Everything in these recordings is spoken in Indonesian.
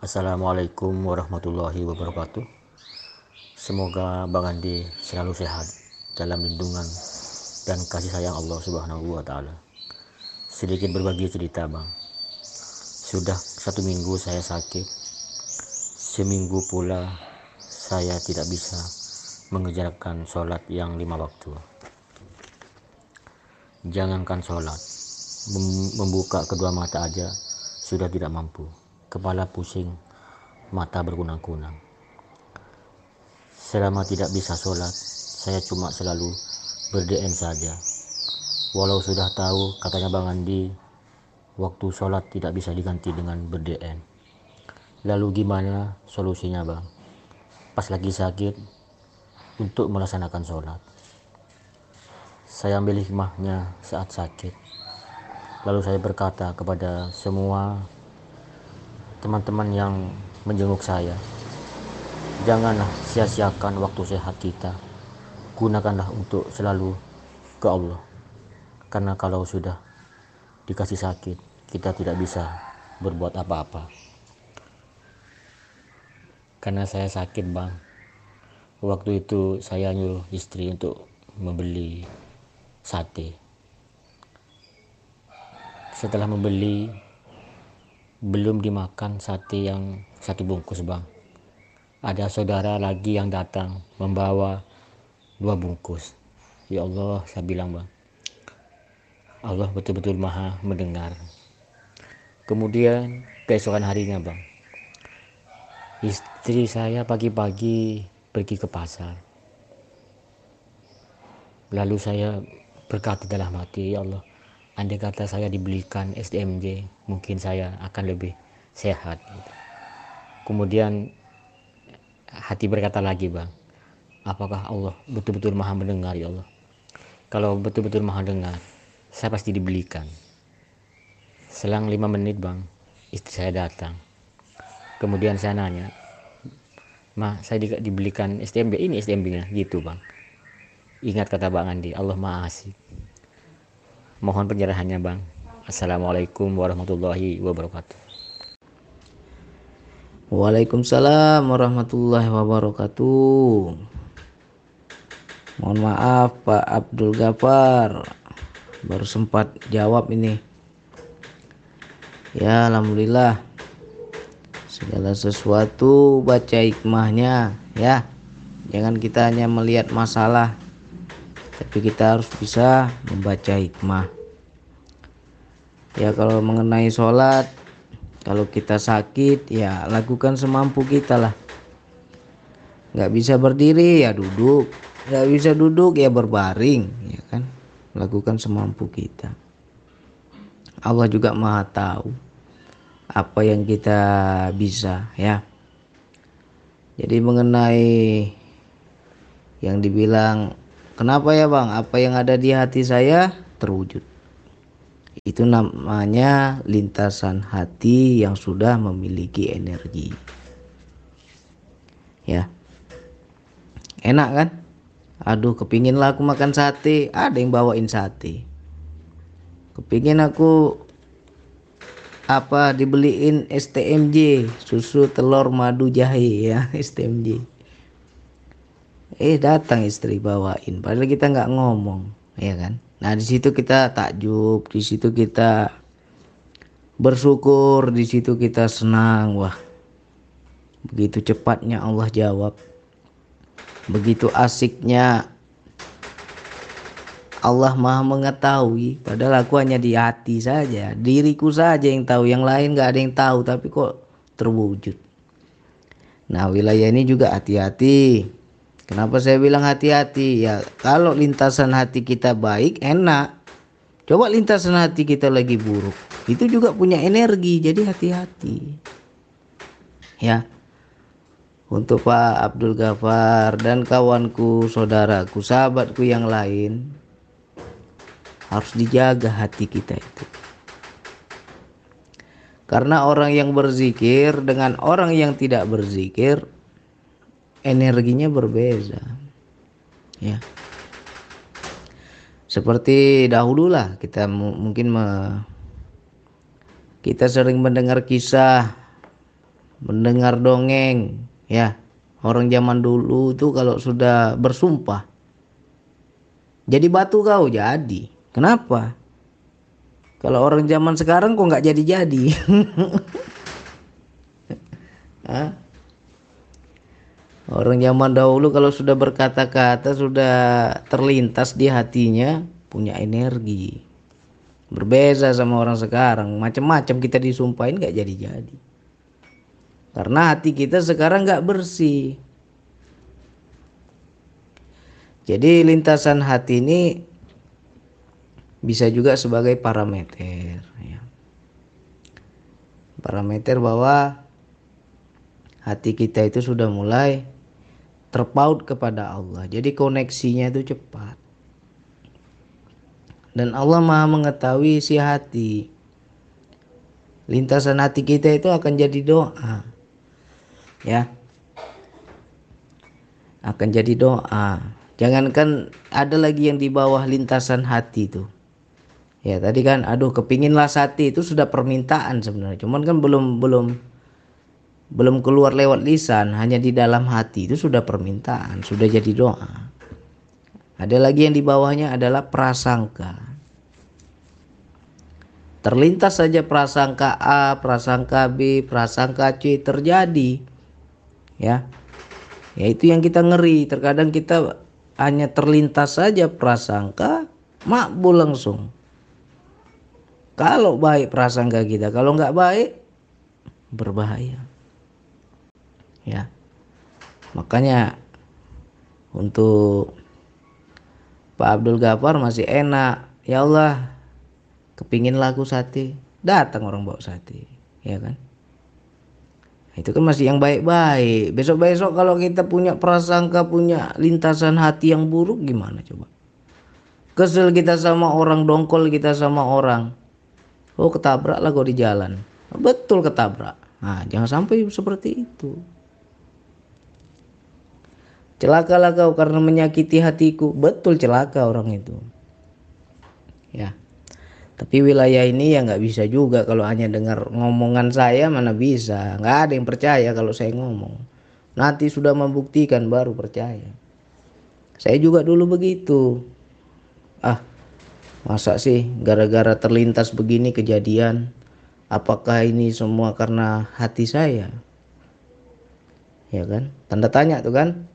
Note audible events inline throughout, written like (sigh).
Assalamualaikum warahmatullahi wabarakatuh. Semoga Bang Andi selalu sehat dalam lindungan dan kasih sayang Allah Subhanahu wa taala. Sedikit berbagi cerita, Bang. Sudah satu minggu saya sakit. Seminggu pula saya tidak bisa mengerjakan sholat yang lima waktu. Jangankan sholat, membuka kedua mata aja sudah tidak mampu kepala pusing, mata berkunang-kunang. Selama tidak bisa sholat, saya cuma selalu berdn saja. Walau sudah tahu katanya Bang Andi, waktu sholat tidak bisa diganti dengan berdn. Lalu gimana solusinya Bang? Pas lagi sakit, untuk melaksanakan sholat. Saya ambil hikmahnya saat sakit. Lalu saya berkata kepada semua teman-teman yang menjenguk saya. Janganlah sia-siakan waktu sehat kita. Gunakanlah untuk selalu ke Allah. Karena kalau sudah dikasih sakit, kita tidak bisa berbuat apa-apa. Karena saya sakit, Bang. Waktu itu saya nyuruh istri untuk membeli sate. Setelah membeli, belum dimakan sate yang satu bungkus bang. Ada saudara lagi yang datang membawa dua bungkus. Ya Allah saya bilang bang. Allah betul-betul maha mendengar. Kemudian keesokan harinya bang. Istri saya pagi-pagi pergi ke pasar. Lalu saya berkata dalam hati ya Allah andai kata saya dibelikan SDMJ mungkin saya akan lebih sehat. Kemudian hati berkata lagi bang apakah Allah betul-betul maha mendengar ya Allah? Kalau betul-betul maha dengar saya pasti dibelikan. Selang lima menit bang istri saya datang. Kemudian saya nanya ma saya di, dibelikan SDMB ini SDMB nya gitu bang. Ingat kata bang Andi Allah maha asik Mohon pencerahannya Bang. Assalamualaikum warahmatullahi wabarakatuh. Waalaikumsalam warahmatullahi wabarakatuh. Mohon maaf Pak Abdul Gafar baru sempat jawab ini. Ya alhamdulillah segala sesuatu baca hikmahnya ya. Jangan kita hanya melihat masalah tapi kita harus bisa membaca hikmah. Ya kalau mengenai sholat kalau kita sakit ya lakukan semampu kita lah. Nggak bisa berdiri ya duduk. Nggak bisa duduk ya berbaring ya kan? Lakukan semampu kita. Allah juga maha tahu apa yang kita bisa ya. Jadi mengenai yang dibilang Kenapa ya bang? Apa yang ada di hati saya terwujud. Itu namanya lintasan hati yang sudah memiliki energi. Ya. Enak kan? Aduh kepingin lah aku makan sate. Ada yang bawain sate. Kepingin aku apa dibeliin STMJ susu telur madu jahe ya (laughs) STMJ eh datang istri bawain. Padahal kita nggak ngomong ya kan? Nah di situ kita takjub di situ kita bersyukur di situ kita senang. Wah begitu cepatnya Allah jawab. Begitu asiknya Allah maha mengetahui. Padahal aku hanya di hati saja diriku saja yang tahu. Yang lain nggak ada yang tahu tapi kok terwujud. Nah wilayah ini juga hati-hati Kenapa saya bilang hati-hati? Ya, kalau lintasan hati kita baik, enak. Coba lintasan hati kita lagi buruk. Itu juga punya energi, jadi hati-hati. Ya. Untuk Pak Abdul Ghafar dan kawanku, saudaraku, sahabatku yang lain harus dijaga hati kita itu. Karena orang yang berzikir dengan orang yang tidak berzikir energinya berbeda ya. Seperti dahulu lah kita mungkin me, kita sering mendengar kisah mendengar dongeng ya. Orang zaman dulu tuh kalau sudah bersumpah jadi batu kau? Jadi. Kenapa? Kalau orang zaman sekarang kok nggak jadi-jadi (laughs) Orang zaman dahulu kalau sudah berkata-kata sudah terlintas di hatinya punya energi. Berbeza sama orang sekarang, macam-macam kita disumpahin nggak jadi-jadi. Karena hati kita sekarang nggak bersih. Jadi lintasan hati ini bisa juga sebagai parameter. Ya. Parameter bahwa hati kita itu sudah mulai terpaut kepada Allah. Jadi koneksinya itu cepat. Dan Allah Maha mengetahui isi hati. Lintasan hati kita itu akan jadi doa. Ya. Akan jadi doa. Jangankan ada lagi yang di bawah lintasan hati itu. Ya tadi kan aduh kepinginlah sati itu sudah permintaan sebenarnya. Cuman kan belum belum belum keluar lewat lisan, hanya di dalam hati itu sudah permintaan, sudah jadi doa. Ada lagi yang di bawahnya adalah prasangka. Terlintas saja prasangka A, prasangka B, prasangka C terjadi. Ya. Ya itu yang kita ngeri. Terkadang kita hanya terlintas saja prasangka, makbul langsung. Kalau baik prasangka kita, kalau nggak baik berbahaya ya. Makanya untuk Pak Abdul Ghaffar masih enak. Ya Allah kepingin laku sate datang orang bawa sate ya kan? Itu kan masih yang baik-baik. Besok-besok kalau kita punya prasangka punya lintasan hati yang buruk gimana coba? Kesel kita sama orang dongkol kita sama orang. Oh ketabrak lah kau di jalan. Betul ketabrak. Nah jangan sampai seperti itu Celakalah kau karena menyakiti hatiku. Betul celaka orang itu. Ya. Tapi wilayah ini ya nggak bisa juga kalau hanya dengar ngomongan saya mana bisa. Nggak ada yang percaya kalau saya ngomong. Nanti sudah membuktikan baru percaya. Saya juga dulu begitu. Ah, masa sih gara-gara terlintas begini kejadian? Apakah ini semua karena hati saya? Ya kan? Tanda tanya tuh kan?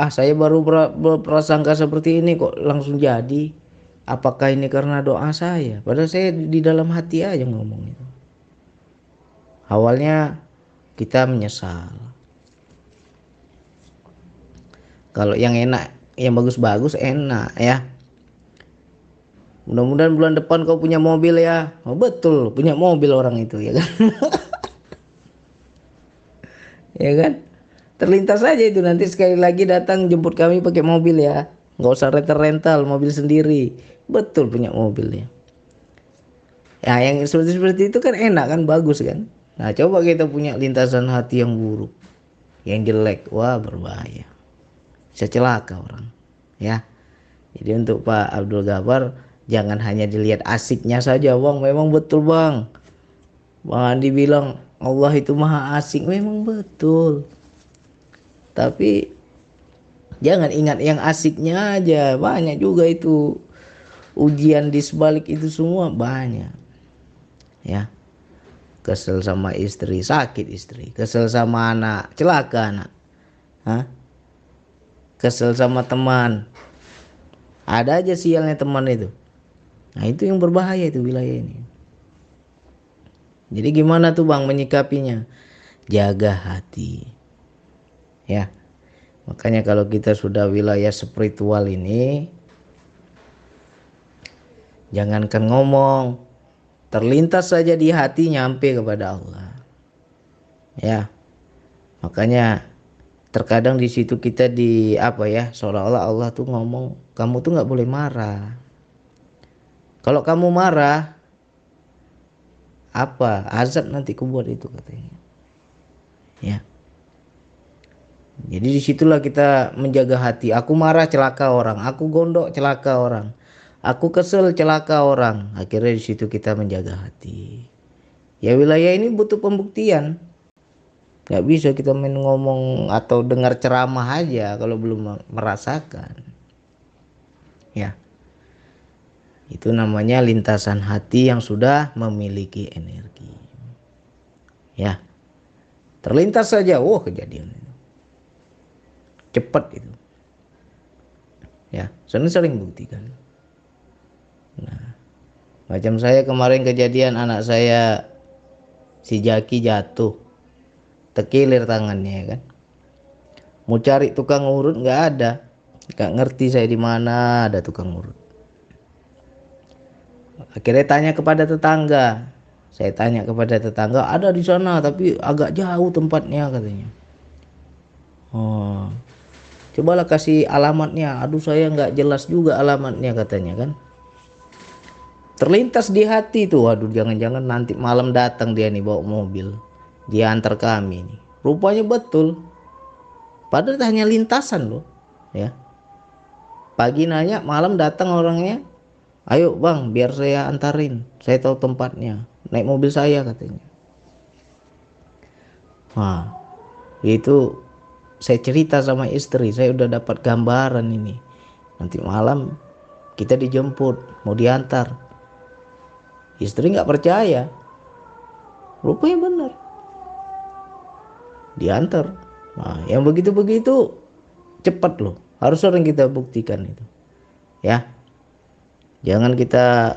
Ah saya baru berprasangka seperti ini kok langsung jadi. Apakah ini karena doa saya? Padahal saya di dalam hati aja ngomong itu. Awalnya kita menyesal. Kalau yang enak yang bagus-bagus enak ya. Mudah-mudahan bulan depan kau punya mobil ya. Oh, betul punya mobil orang itu ya kan? (laughs) Ya kan terlintas saja itu nanti sekali lagi datang jemput kami pakai mobil ya. Nggak usah rental rental mobil sendiri. Betul punya mobilnya ya. Yang seperti seperti itu kan enak kan bagus kan? Nah coba kita punya lintasan hati yang buruk yang jelek. Wah berbahaya. Bisa celaka orang ya. Jadi untuk Pak Abdul Ghaffar jangan hanya dilihat asiknya saja bang memang betul bang. Bang Andi bilang Allah itu maha asik. Memang betul tapi jangan ingat yang asiknya aja. Banyak juga itu. Ujian di sebalik itu semua banyak. Ya. Kesel sama istri sakit istri. Kesel sama anak celaka anak. Hah? kesel sama teman. Ada aja sialnya teman itu. Nah itu yang berbahaya itu wilayah ini. Jadi gimana tuh bang menyikapinya? Jaga hati ya. Makanya kalau kita sudah wilayah spiritual ini jangankan ngomong terlintas saja di hati nyampe kepada Allah. Ya. Makanya terkadang di situ kita di apa ya seolah-olah Allah tuh ngomong kamu tuh nggak boleh marah. Kalau kamu marah apa azab nanti kubuat itu katanya. Ya jadi di situlah kita menjaga hati. Aku marah celaka orang, aku gondok celaka orang, aku kesel celaka orang. Akhirnya di situ kita menjaga hati. ya wilayah ini butuh pembuktian. Nggak bisa kita main ngomong atau dengar ceramah aja kalau belum merasakan. Ya. Itu namanya lintasan hati yang sudah memiliki energi. Ya. Terlintas saja. Wah kejadian cepat itu ya sering sering buktikan nah macam saya kemarin kejadian anak saya si Jaki jatuh tekilir tangannya ya kan. Mau cari tukang urut nggak ada nggak ngerti saya di mana ada tukang urut. Akhirnya tanya kepada tetangga saya tanya kepada tetangga ada di sana tapi agak jauh tempatnya katanya. Oh cobalah kasih alamatnya. Aduh saya nggak jelas juga alamatnya katanya kan. Terlintas di hati tuh. Waduh jangan-jangan nanti malam datang dia nih bawa mobil. Dia antar kami nih. Rupanya betul. Padahal hanya lintasan loh ya. Pagi nanya malam datang orangnya. Ayo bang biar saya antarin. Saya tahu tempatnya. Naik mobil saya katanya. Wah, itu saya cerita sama istri, saya udah dapat gambaran ini. Nanti malam kita dijemput, mau diantar. Istri nggak percaya. Rupanya benar. Diantar. Nah yang begitu-begitu cepat loh. Harus sering kita buktikan itu. Ya. Jangan kita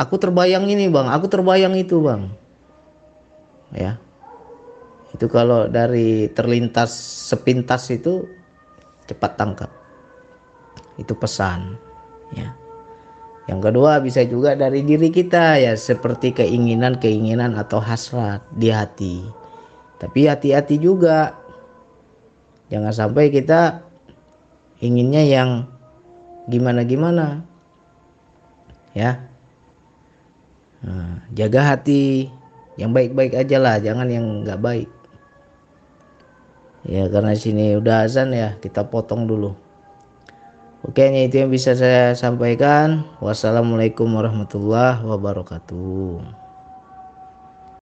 aku terbayang ini bang. Aku terbayang itu bang. Ya itu kalau dari terlintas sepintas itu cepat tangkap itu pesan ya yang kedua bisa juga dari diri kita ya seperti keinginan-keinginan atau hasrat di hati tapi hati-hati juga. Jangan sampai kita inginnya yang gimana-gimana. Ya. Nah, jaga hati yang baik-baik aja lah, jangan yang nggak baik. Ya karena sini udah azan ya, kita potong dulu. Oke, itu yang bisa saya sampaikan. Wassalamualaikum warahmatullahi wabarakatuh.